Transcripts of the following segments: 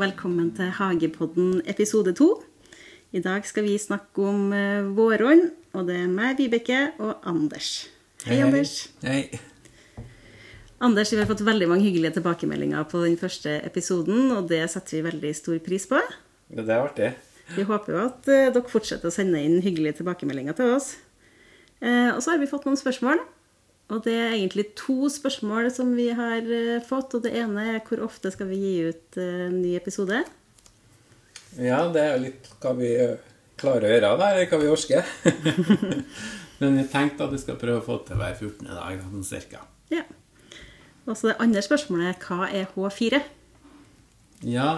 velkommen til Hagepodden episode to. I dag skal vi snakke om eh, våronn, og det er meg, Vibeke, og Anders. Hei, Anders. Hei. Anders, vi har fått veldig mange hyggelige tilbakemeldinger på den første episoden, og det setter vi veldig stor pris på. Det er artig. Vi håper jo at eh, dere fortsetter å sende inn hyggelige tilbakemeldinger til oss. Eh, og så har vi fått noen spørsmål. Og det er egentlig to spørsmål som vi har eh, fått. Og det ene er hvor ofte skal vi gi ut eh, en ny episode? Ja, det er jo litt hva vi eh, klarer å gjøre der, hva vi orker. Men vi tenkte at vi skal prøve å få til hver 14. dag, sånn cirka. Ja. Og så det andre spørsmålet er hva er H4? Ja,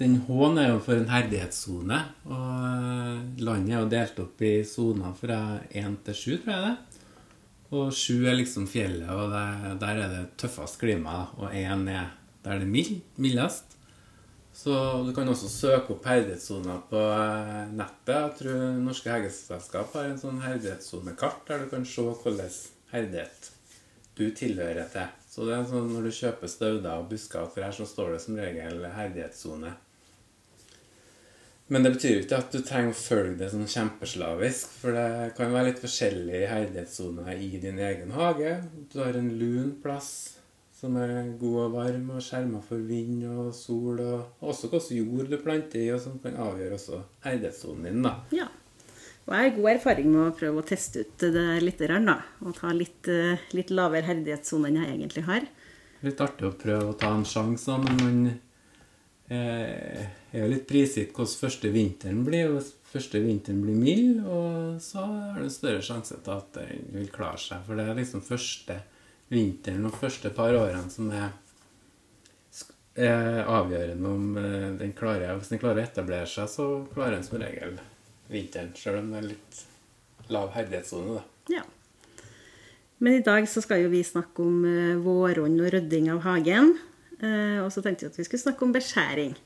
den H-en er jo for en herdighetssone. Og landet er jo delt opp i soner fra 1 til 7, tror jeg det. Og sju er liksom fjellet, og det, der er det tøffest klima. Og én er der det mild, mildest. Så du kan også søke opp herdighetssoner på eh, nettet. Jeg tror Norske Hegeselskap har en sånn herdighetssonekart der du kan se hvilken herdighet du tilhører til. Så det er sånn når du kjøper stauder og busker for her så står det som regel herdighetssone. Men det betyr jo ikke at du trenger å følge det sånn kjempeslavisk. For det kan være litt forskjellige herdighetssoner i din egen hage. Du har en lun plass som er god og varm og skjerma for vind og sol. Og også hvilken jord du planter i, og som kan avgjøre også herdighetssonen din. da. Ja. Og jeg har god erfaring med å prøve å teste ut det litt, da, og ta litt, eh, litt lavere herdighetssone enn jeg egentlig har. Litt artig å prøve å ta en sjanse, men man eh, er jo litt prisgitt hvordan første vinteren blir. Hvis første vinteren blir mild, og så er det større sjanse til at den vil klare seg. For det er liksom første vinteren og første par årene som er avgjørende om eh, den klarer Hvis den klarer å etablere seg, så klarer den som regel vinteren. Selv om det er litt lav herdighetssone, da. Ja. Men i dag så skal jo vi snakke om eh, våronn og rydding av hagen. Eh, og så tenkte vi at vi skulle snakke om beskjæring.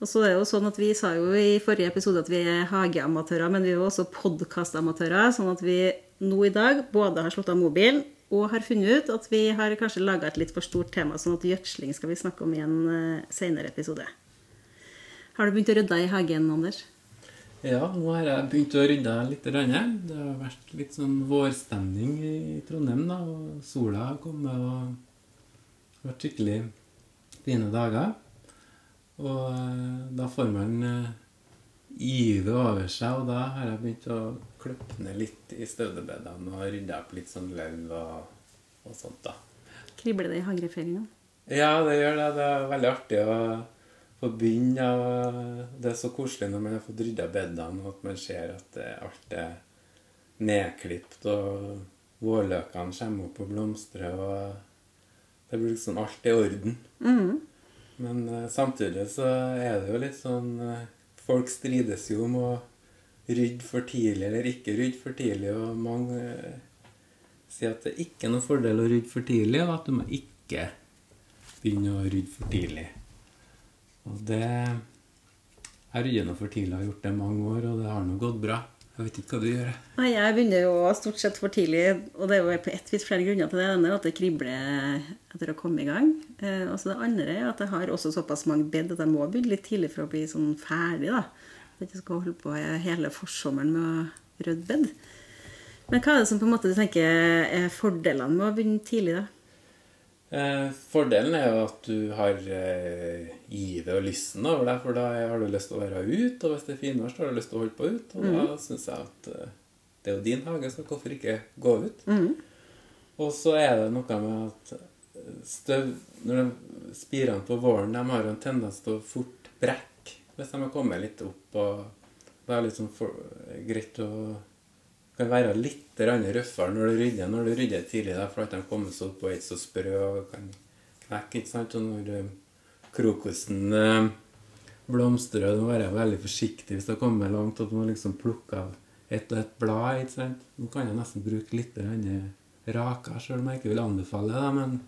Og så er det jo sånn at Vi sa jo i forrige episode at vi er hageamatører, men vi er jo også podkastamatører. Sånn at vi nå i dag både har slått av mobilen og har funnet ut at vi har kanskje laga et litt for stort tema, sånn at gjødsling skal vi snakke om i en seinere senere episode. Har du begynt å rydde i hagen, Anders? Ja, nå har jeg begynt å rydde litt. Det har vært litt sånn vårstemning i Trondheim, da, og sola har kommet. og Det har vært skikkelig fine dager. Og eh, da får man eh, ive over seg, og da har jeg begynt å klippe ned litt i støvdebedene og rydde opp litt sånn løv og, og sånt, da. Kribler det i hageføringa? Ja, det gjør det. Det er veldig artig å få begynne. og Det er så koselig når man har fått rydda bedene, og at man ser at alt er nedklipt, og vårløkene kommer opp og blomstrer, og det blir liksom alt i orden. Mm. Men uh, samtidig så er det jo litt sånn uh, Folk strides jo om å rydde for tidlig eller ikke rydde for tidlig, og mange uh, sier at det ikke er noen fordel å rydde for tidlig, og at du må ikke begynne å rydde for tidlig. Og det Jeg rydder nå for tidlig, jeg har gjort det i mange år, og det har nå gått bra. Jeg vet ikke hva du gjør. Nei, jeg begynner jo stort sett for tidlig, og det er jo på ett vis flere grunner til det. Det ene er at det kribler etter å komme i gang. Eh, og så det andre er at jeg har også såpass mange bed at jeg må begynne litt tidlig for å bli sånn ferdig, da. At jeg ikke skal holde på hele forsommeren med å rydde bed. Men hva er det som på en måte du tenker er fordelene med å begynne tidlig, da? Eh, fordelen er jo at du har eh, givet og lysten over deg, for da har du lyst til å være ute, og hvis det er finvær, så har du lyst til å holde på ut. Og da syns jeg at eh, det er jo din hage, så hvorfor ikke gå ut? Og så er det noe med at eh, støv Når de spirene på våren de har jo en tendens til å fort brekke hvis de har kommet litt opp. og Det er litt sånn for, greit å kan være litt røffere når du rydder når du rydder tidlig, for at de kommer så opp og er ikke så sprø og kan knekke. ikke sant? Og når eh, krokusen eh, blomstrer, du må være veldig forsiktig hvis det har kommet langt, at du må liksom plukke av ett og ett blad. ikke sant? Nå kan jeg nesten bruke litt raker, raka, sjøl om jeg ikke vil anbefale det, men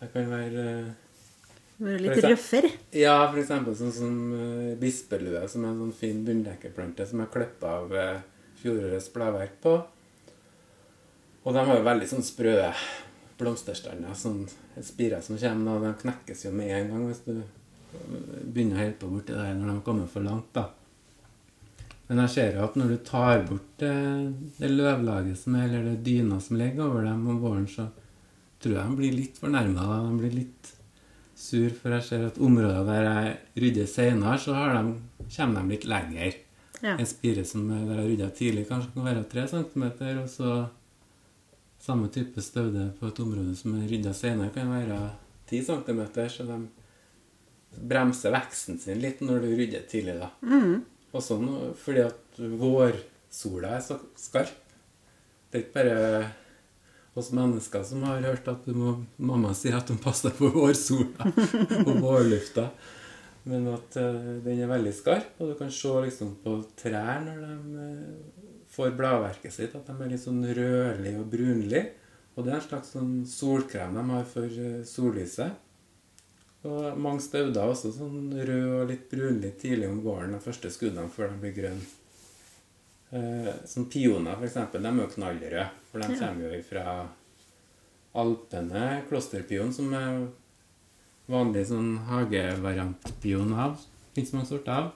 det kan være eh, Være litt røffere? ja, for eksempel sånn som uh, bispelue, som er en sånn fin bunndekkerplante som jeg klippa av uh, fjorårets bladverk på. Og de har jo veldig sånn sprø blomsterstander, sånn spirer som kommer, og de knekkes jo med en gang hvis du begynner å holde på borti der når de har kommet for langt, da. Men jeg ser jo at når du tar bort det, det løvlaget som er, eller det dyna som ligger over dem om våren, så tror jeg de blir litt fornærma. De blir litt sur, for jeg ser at områder der jeg rydder seinere, så har de, kommer de litt lenger. Ja. En spire som er der jeg rydda tidlig, kanskje kan være 3 cm, og så samme type staude på et område som er rydda senere, kan være 10 cm, så de bremser veksten sin litt når du rydder tidlig, da. Også nå, fordi at vårsola er så skarp. Det er ikke bare oss mennesker som har hørt at må, mamma sier at hun passer på vårsola og vårlufta. Men at uh, den er veldig skarp, og du kan se liksom på trær når de eh, får bladverket sitt, at de er litt sånn rødlig og brunlig. Og det er en slags sånn solkrem de har for eh, sollyset. Og mange stauder er også sånn rød og litt brunlig tidlig om våren, de første skuddene før de blir grønne. Eh, sånn pioner, for eksempel, de er jo knallrøde, for de kommer jo fra Alpene, klosterpion, som er vanlig sånn hagevariantpion av. Fins mange sorter av.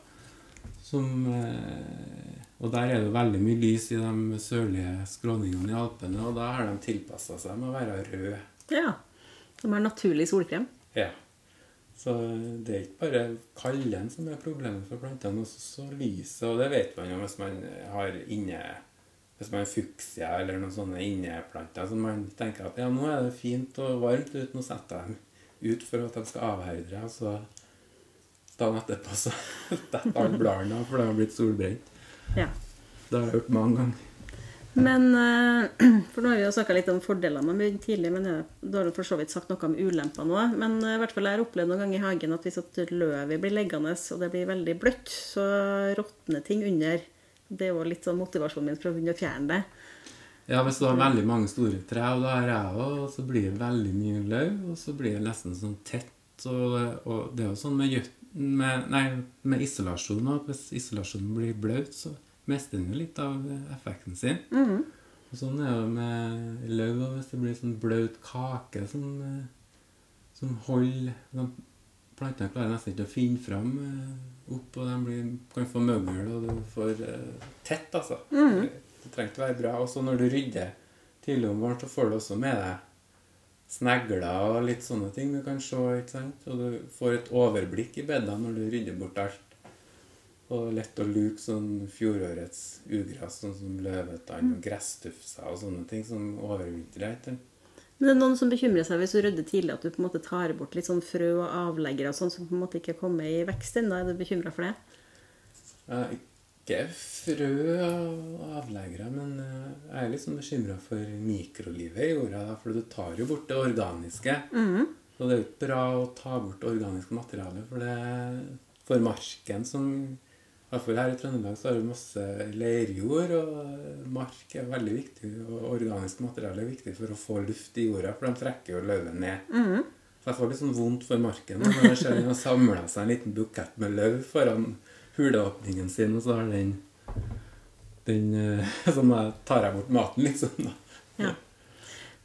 Som, eh, og der er det veldig mye lys i de sørlige skråningene i Alpene, og da har de tilpassa seg med å være røde. ja. De har naturlig solkrem. Ja. Så det er ikke bare kalden som er problemet for plantene, også så lyset. Og det vet man jo hvis man har inne Hvis man har fuksia eller noen sånne inneplanter som man tenker at ja, nå er det fint og varmt ute, nå setter jeg dem ut for at de skal avherde, og så dagen etterpå så detter alle bladene av for de har blitt solbrent. Ja. Det har jeg gjort mange ganger. Men eh, For nå har vi jo snakka litt om fordelene med mygg tidlig, men da har du for så vidt sagt noe om ulempene òg. Men eh, i hvert fall jeg har opplevd noen ganger i hagen at hvis at løvet blir liggende og det blir veldig bløtt, så råtner ting under. Det er jo litt sånn motivasjonen min for å begynne å fjerne det. Ja, hvis du har veldig mange store trær, og det har jeg òg, og så blir det veldig mye løv, og så blir det nesten sånn tett. Og, og det er jo sånn med, gjøt- med, nei, med isolasjon òg. hvis isolasjonen blir blaut, så mister den jo litt av effekten sin. Og sånn er det med løv, hvis det blir sånn blaut kake som, eh, som holder de Plantene klarer nesten ikke å finne fram eh, opp, og de blir, kan få møgl, og du får uh, tett, altså. Det trenger ikke være bra. Og så når du rydder tidlig om våren, så får du også med deg snegler og litt sånne ting du kan se, ikke sant? Og du får et overblikk i bedene når du rydder bort alt. Og lett å luke sånn fjorårets ugress, sånn som løvetann og gresstufser og sånne ting som overvintrer. sant? Men det er noen som bekymrer seg hvis du rydder tidlig, at du på en måte tar bort litt sånn frø og avleggere og sånn som på en måte ikke er kommet i vekst ennå. Er du bekymra for det? Jeg er ikke frø og avleggere, men eh, jeg er litt sånn bekymra for mikrolivet i jorda. For du tar jo bort det organiske. Og det er jo ikke bra å ta bort organisk materiale, for det for marken som Iallfall her i Trøndelag så har vi masse leirjord, og mark er veldig viktig. Og organisk materiale er viktig for å få luft i jorda, for de trekker jo løvet ned. Så jeg får litt sånn vondt for marken når jeg ser den har samla seg en liten bukett med løv foran huleåpningen sin, og så har den den eh, Så tar jeg bort maten, liksom. Ja.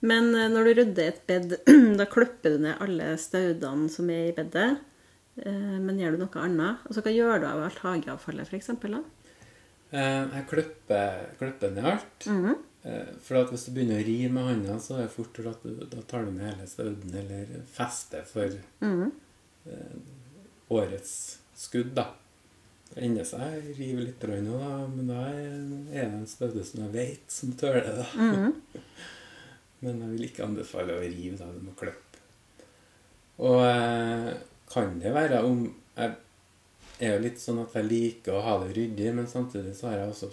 Men eh, når du rydder et bed, da klipper du ned alle staudene som er i bedet. Eh, Men gjør du noe annet? Altså, hva gjør du av alt hageavfallet, f.eks.? Jeg klipper, klipper ned alt. Eh, For at hvis du begynner å ri med hånda, så er det fort gjort at du, da tar du med hele stauden eller fester for eh, årets skudd, da. Det ender seg river litt nå, da, men da er det en staude som jeg vet som tøler det. da. men jeg vil ikke anbefale å rive, da. Du må klippe. Og eh, kan det være om Jeg er jo litt sånn at jeg liker å ha det ryddig, men samtidig så har jeg også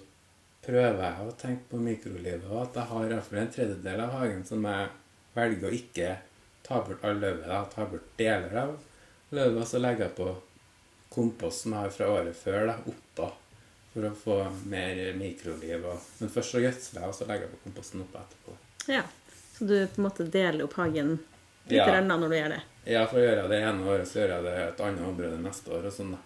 prøver jeg å tenke på mikrolivet, og at jeg har i hvert fall en tredjedel av hagen som jeg velger å ikke ta bort all løvet. Jeg Ta bort deler av løvet, og så legger jeg på kompost som jeg har fra året før, da, oppå. For å få mer mikroliv. Og, men først så gjødsler jeg, og så legger jeg på komposten oppå etterpå. Ja. Så du på en måte deler opp hagen litt Ja. når du gjør det? Ja, for å gjøre det ene året, så gjør jeg det et annet område neste år. og sånn da.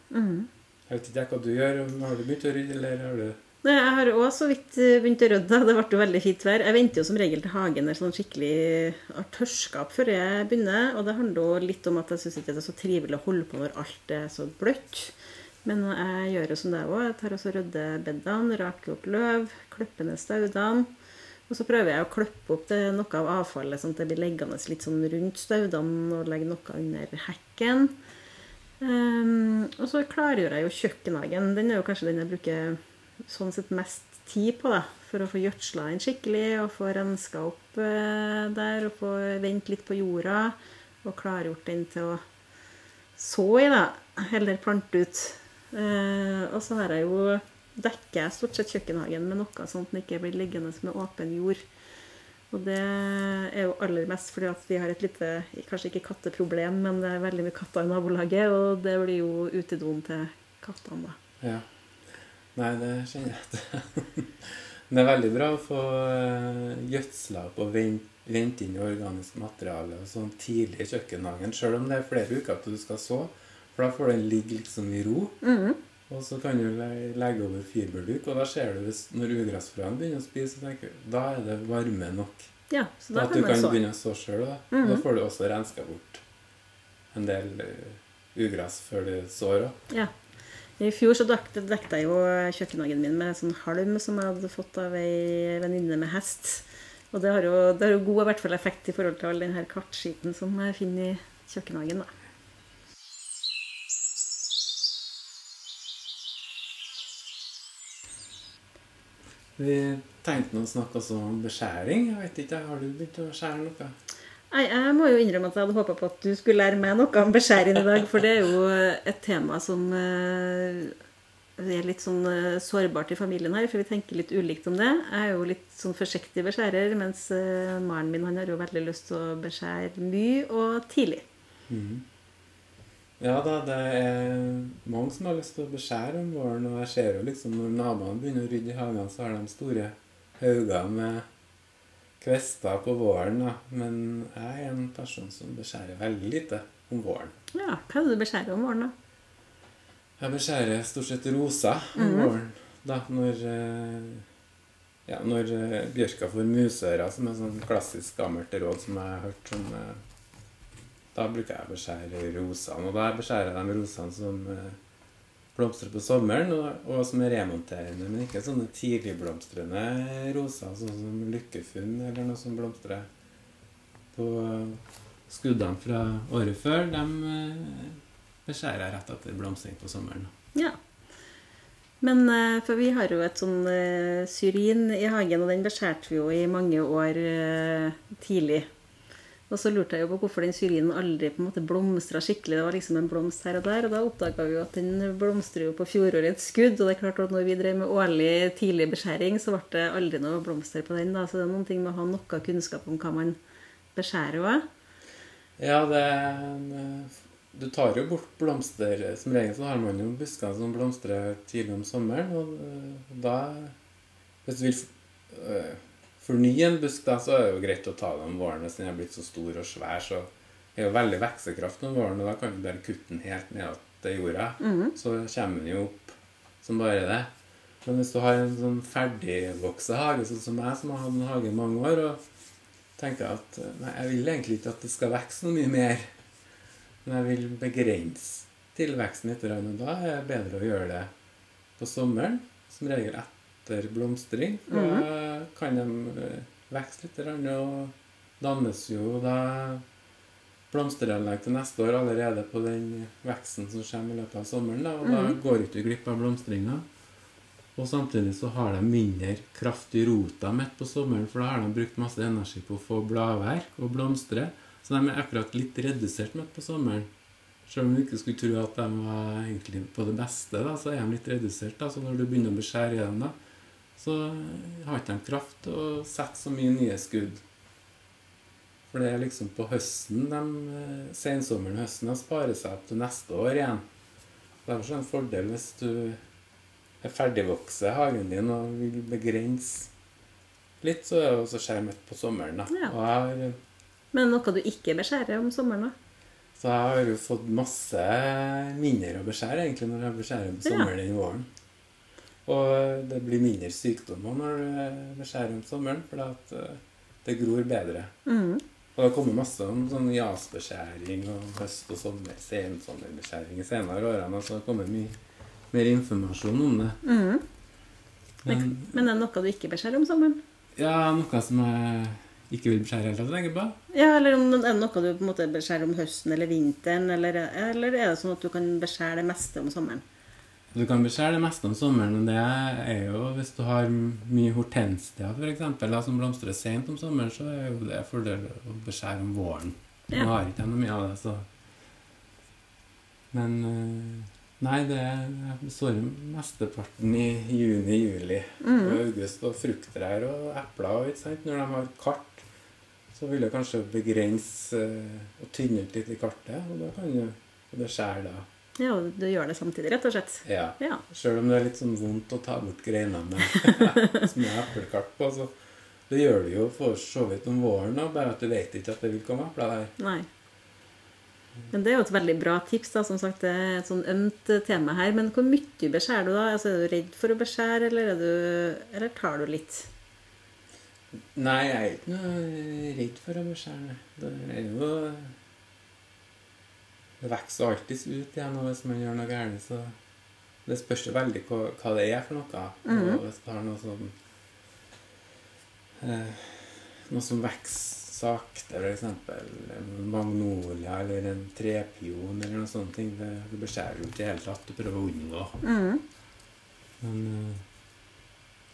Jeg vet ikke hva du gjør. Har du begynt å rydde, eller har du Jeg har òg så vidt eh, begynt å rydde. Det ble jo veldig fint vær. Jeg venter jo som regel til hagen er sånn skikkelig har tørska opp før jeg begynner. Og det handler jo litt om at jeg syns ikke det er så trivelig å holde på når alt er så bløtt. Men jeg gjør jo som det òg. Jeg tar også rydder bedene, raker opp løv, klipper ned staudene. Og så prøver jeg å klippe opp noe av avfallet, sånn at det blir liggende litt sånn rundt staudene, og legge noe under hekken. Um, og så klargjør jeg jo kjøkkenhagen. Den er jo kanskje den jeg bruker sånn sett mest tid på, da. For å få gjødsla den skikkelig, og få renska opp eh, der, og få vente litt på jorda. Og klargjort den til å så i, da. Heller plante ut. Eh, og så har jeg jo dekker jeg stort sett kjøkkenhagen med noe sånn at den ikke blir liggende med åpen jord. Og det er jo aller mest fordi at vi har et lite, kanskje ikke katteproblem, men det er veldig mye katter i nabolaget, og det blir jo utedoen til kattene, da. Ja. Nei, det kjenner jeg til. Det er veldig bra å få eh, gjødsla opp og vente inn inn organisk materiale og sånn tidlig i kjøkkenhagen, sjøl om det er flere uker til du skal så. For da får den ligge liksom i ro. Mhm. Og så kan du legge over fiberduk, og da ser du hvis når ugressfrøene begynner å spise, så tenker du, da er det varme nok. Ja, så Da da at du kan så. begynne å så sjøl. Da. Mhm. da får du også renska bort en del eh, ugress før du sår òg. Ja. I fjor så dekte, dekte jeg jo kjøkkenhagen min med sånn halm som jeg hadde fått av ei venninne med hest. Og det har jo, det har jo god hvert fall effekt i forhold til all den her kartskiten som jeg finner i kjøkkenhagen. da. Vi tenkte å snakke om beskjæring. Jeg vet ikke, Har du begynt å skjære noe? Nei, Jeg må jo innrømme at jeg hadde håpa på at du skulle lære meg noe om beskjæring i dag, for det er jo et tema som eh, er litt sånn eh, sårbart i familien her, for vi tenker litt ulikt om det. Jeg er jo litt sånn forsiktig beskjærer, mens eh, mannen min han har jo veldig lyst til å beskjære mye og tidlig. Ja da, det er mange som har lyst til å beskjære om våren. Og jeg ser jo liksom når naboene begynner å rydde i hagen, så har de store hauger med kvester på våren. da. Men jeg er en person som beskjærer veldig lite om våren. Ja, hva er det du beskjærer om våren, da? Jeg beskjærer stort sett roser om våren. Da når eh, ja, når eh, bjørka får musører, som er sånn klassisk gammelt råd som jeg har hørt som eh, Da bruker jeg å beskjære rosene. Og da beskjærer jeg de rosene som blomstrer på sommeren, og, og som er remonterende, men ikke sånne tidligblomstrende roser, sånn som lykkefunn eller noe som blomstrer på skuddene fra året før. De eh, beskjærer jeg rett etter blomstring på sommeren. Ja. Men eh, For vi har jo et sånn eh, syrin i hagen, og den beskjærte vi jo i mange år eh, tidlig. Og så lurte jeg jo på hvorfor den syrinen aldri på en måte blomstra skikkelig. Det var liksom en blomst her og der, og da oppdaga vi jo at den blomstrer jo på fjorårets skudd. Og det er klart at når vi drev med årlig tidlig beskjæring, så ble det aldri noe blomster på den. da, Så det er noen ting med å ha noe kunnskap om hva man beskjærer òg. Ja, det eh, Du tar jo bort blomster. Som regel så har man jo busker som blomstrer tidlig om sommeren. Og eh, da Hvis du vil fornye en busk, da, så er det jo greit å ta det om våren hvis den er blitt så stor og svær. Så er jo veldig veksekraft om våren, og da kan du bare kutte den helt ned til jorda. Så kommer den jo opp som bare det. Men hvis du har en sånn ferdigvokst hage, sånn som jeg, som har hatt en hage i mange år, og tenker at nei, jeg vil egentlig ikke at det skal vokse noe mye mer, men jeg vil begrense tilveksten litt, og da er det bedre å gjøre det på sommeren, som regel etter blomstring. For da kan de eh, vokse litt, og dannes jo da blomsteranlegg til neste år allerede på den veksten som kommer i løpet av sommeren. Da, og da går ikke du glipp av blomstringa. Og samtidig så har de mindre kraft i rota midt på sommeren, for da har de brukt masse energi på å få bladverk og blomstre. Så de er akkurat litt redusert midt på sommeren. Selv om du ikke skulle tro at de var egentlig på det beste, da, så er de litt redusert. Da. Så når du begynner å beskjære dem, da, så har ikke de kraft til å sette så mye nye skudd. For det er liksom på høsten, de, eh, sensommeren og høsten, de sparer seg opp til neste år igjen. Derfor er det en fordel hvis du er ferdigvokse hagen din og vil begrense litt, så er det også skjermet på sommeren. da. Ja. Har, Men noe du ikke beskjærer om sommeren, da? så jeg har jo fått masse mindre å beskjære egentlig når jeg beskjærer på Ja. sommeren enn våren. Og det blir mindre sykdommer når det beskjærer om sommeren, for eh, det gror bedre. Mm. Og det kommer masse om sånn jasbeskjæring og høst- og sommer, sensommerbeskjæring i senere årene. Altså det kommer mye mer informasjon om det. Mm. Men Men er det noe du ikke beskjærer om sommeren? ja, noe som jeg ikke vil beskjære helt tenker på. Ja, eller om er det noe du på en måte beskjærer om høsten eller vinteren, eller, eller er det sånn at du kan beskjære det meste om sommeren? Du kan beskjære det meste om sommeren, men det er jo hvis du har mye hortensia da, som blomstrer sent om sommeren, så er jo det fordel å beskjære om våren. Nå har ikke jeg noe mye av det, så Men eh, Nei, det sår mesteparten i juni-juli Mm. og august. Og frukttrær og epler, ikke sant. Når de har kart, så vil det kanskje begrense eh, og tynne ut litt i kartet, og da kan du beskjære det da. Ja, og du gjør det samtidig, rett og slett. Ja. Ja. Sjøl om det er litt sånn vondt å ta bort greinene som er eplekart på. Så det gjør du jo for så vidt om våren, da, bare at du vet ikke at det vil komme epler der. Nei. Men det er jo et veldig bra tips. da, som sagt, Det er et sånn ømt tema her. Men hvor mye beskjærer du da? Altså, Er du redd for å beskjære, eller, er du, eller tar du litt? Nei, jeg er ikke noe redd for å beskjære. Det er jo Det vokser alltids ut igjen og hvis man gjør noe galt. Så det spørs jo veldig hva, hva det er for noe. Mm. Og hvis du har noe sånn eh, Noe som vokser sakte, f.eks. magnolia eller en trepion eller noe sånt, ting, det, det beskjærer jo ikke i det hele tatt. Du prøver å unngå. Mm. Men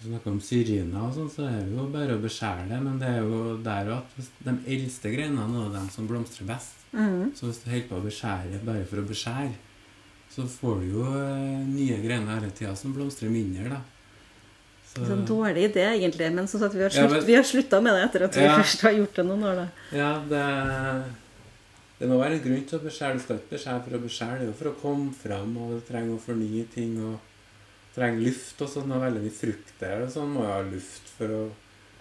vi snakker om syrina og sånn, så er det jo bare å beskjære det. Men det er jo der at de eldste greinene er de som blomstrer best. Mm. Så hvis du holder på å beskjære bare for å beskjære, så får du jo eh, nye greiner hele tida som blomstrer mindre, da. Så, Så en dårlig idé, egentlig. Men sånn vi har, Ja, men- vi har slutta med det etter at vi Ja. først har gjort det noen år. da. ja, det, det må være en grunn til å beskjære. Du skal ikke beskjære for å beskjære, det er jo for å komme fram, og du trenger å fornye ting. og trenger luft og sånn. og Veldig mye frukter og sånn må jo ha luft for å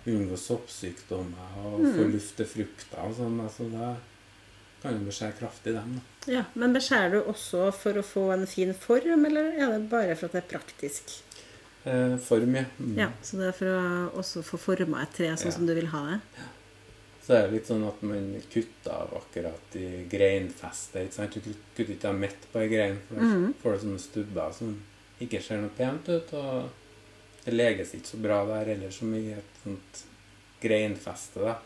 unngå soppsykdommer og få Mm. luft til frukter og sånn. altså Da kan du beskjære kraftig dem. da. Ja, Men beskjærer du også for å få en fin form, eller er det bare for at det er praktisk? Eh, form, ja. Mm. Ja, Så det er for å også få forma et tre sånn Ja. som du vil ha det? Ja. Så er det litt sånn at man kutter av akkurat i greinfestet. Du kutter ikke av midt på ei grein, for da mm. får du sånne stubber som ikke ser noe pent ut. Og det leges ikke så bra der heller som i et sånt greinfeste. da.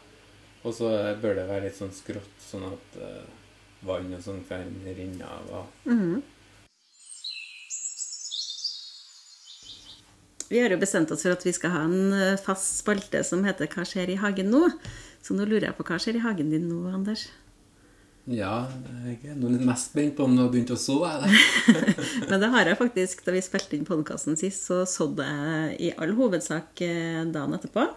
Og så bør det være litt sånn skrått, sånn at uh, vann og sånn kan renne av. Og -hmm. Vi har jo bestemt oss for at vi skal ha en eh, fast spalte som heter 'Hva skjer i hagen nå?' Så nå lurer jeg på hva skjer i hagen din nå, Anders? Ja, jeg er nå litt mest spent på om du har begynt å så. Men det har jeg faktisk. Da vi spilte inn podkasten sist, så sådde jeg i all hovedsak eh, dagen etterpå.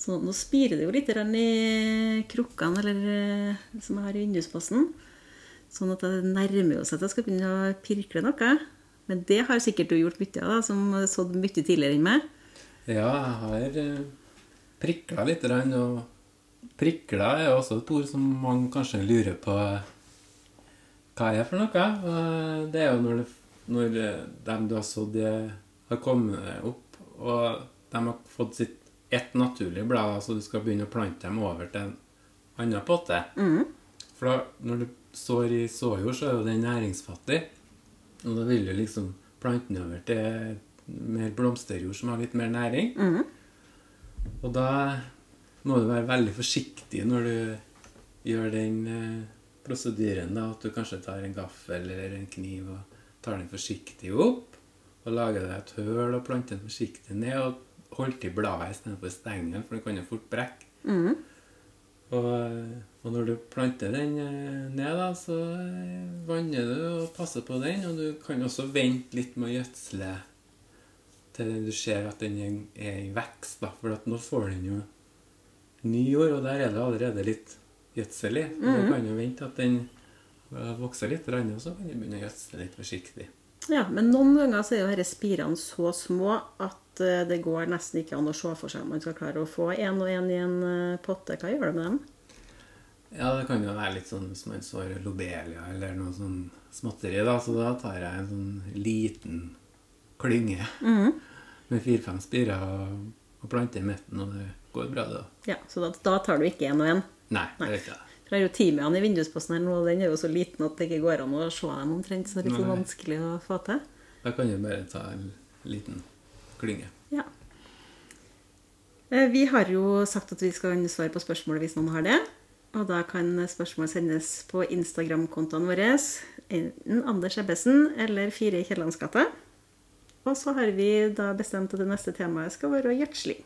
Så nå spirer det jo litt i krukkene eller, eh, som jeg har i vindusposten. Sånn at det nærmer seg at jeg skal begynne å pirkle noe. Men det har sikkert du gjort mye av, som sådd mye tidligere enn meg. Ja, jeg har eh, prikla litt, og prikla er også et ord som mange kanskje lurer på hva er for noe. Det er jo når, det, når dem du har sådd, har kommet opp, og de har fått sitt ett naturlig blad, så du skal begynne å plante dem over til en annen potte. Mm. For da, når du sår i såjord, så er jo den næringsfattig. Og da vil du liksom plante den over til mer blomsterjord som har litt mer næring. Mm. Og da må du være veldig forsiktig når du gjør den eh, prosedyren. da, At du kanskje tar en gaffel eller en kniv og tar den forsiktig opp. Og lager deg et høl og planter den forsiktig ned. Og holder til bladet istedenfor stengelen, for den kan jo fort brekke. Mm. Og, og når du planter den eh, ned, da, så eh, vanner du og passer på den. Og du kan også vente litt med å gjødsle til du ser at den er, er i vekst. da, For at nå får den jo ny jord, og der er det allerede litt gjødsel i. Mm -hmm. Du kan jo vente at den vokser litt, og så kan du begynne å gjødsle litt forsiktig. Ja, men noen ganger så er jo disse spirene så små at eh, det går nesten ikke an å se for seg om man skal klare å få én og én i en eh, potte. Hva gjør du med dem? Ja, det kan jo være litt sånn hvis man sår lobelia eller noe sånn småtteri, da. Så da tar jeg en sånn liten klynge Mhm. med fire-fem spirer og, og plante i midten, og det går bra, det. Ja, Så da, da tar du ikke én og én? Nei, det er ikke. For jeg har jo timian i vindusposten her nå, og den er jo så liten at det ikke går an å se dem omtrent. Så det er litt Nei. vanskelig å få til. Da kan du bare ta en liten klynge. Ja. Eh, Vi har jo sagt at vi skal svare på spørsmål hvis noen har det. Og da kan spørsmål sendes på Instagram-kontoene våre. Enten Anders Ebbesen eller Fire i Kiellands gate. Og så har vi da bestemt at det neste temaet skal være gjødsling.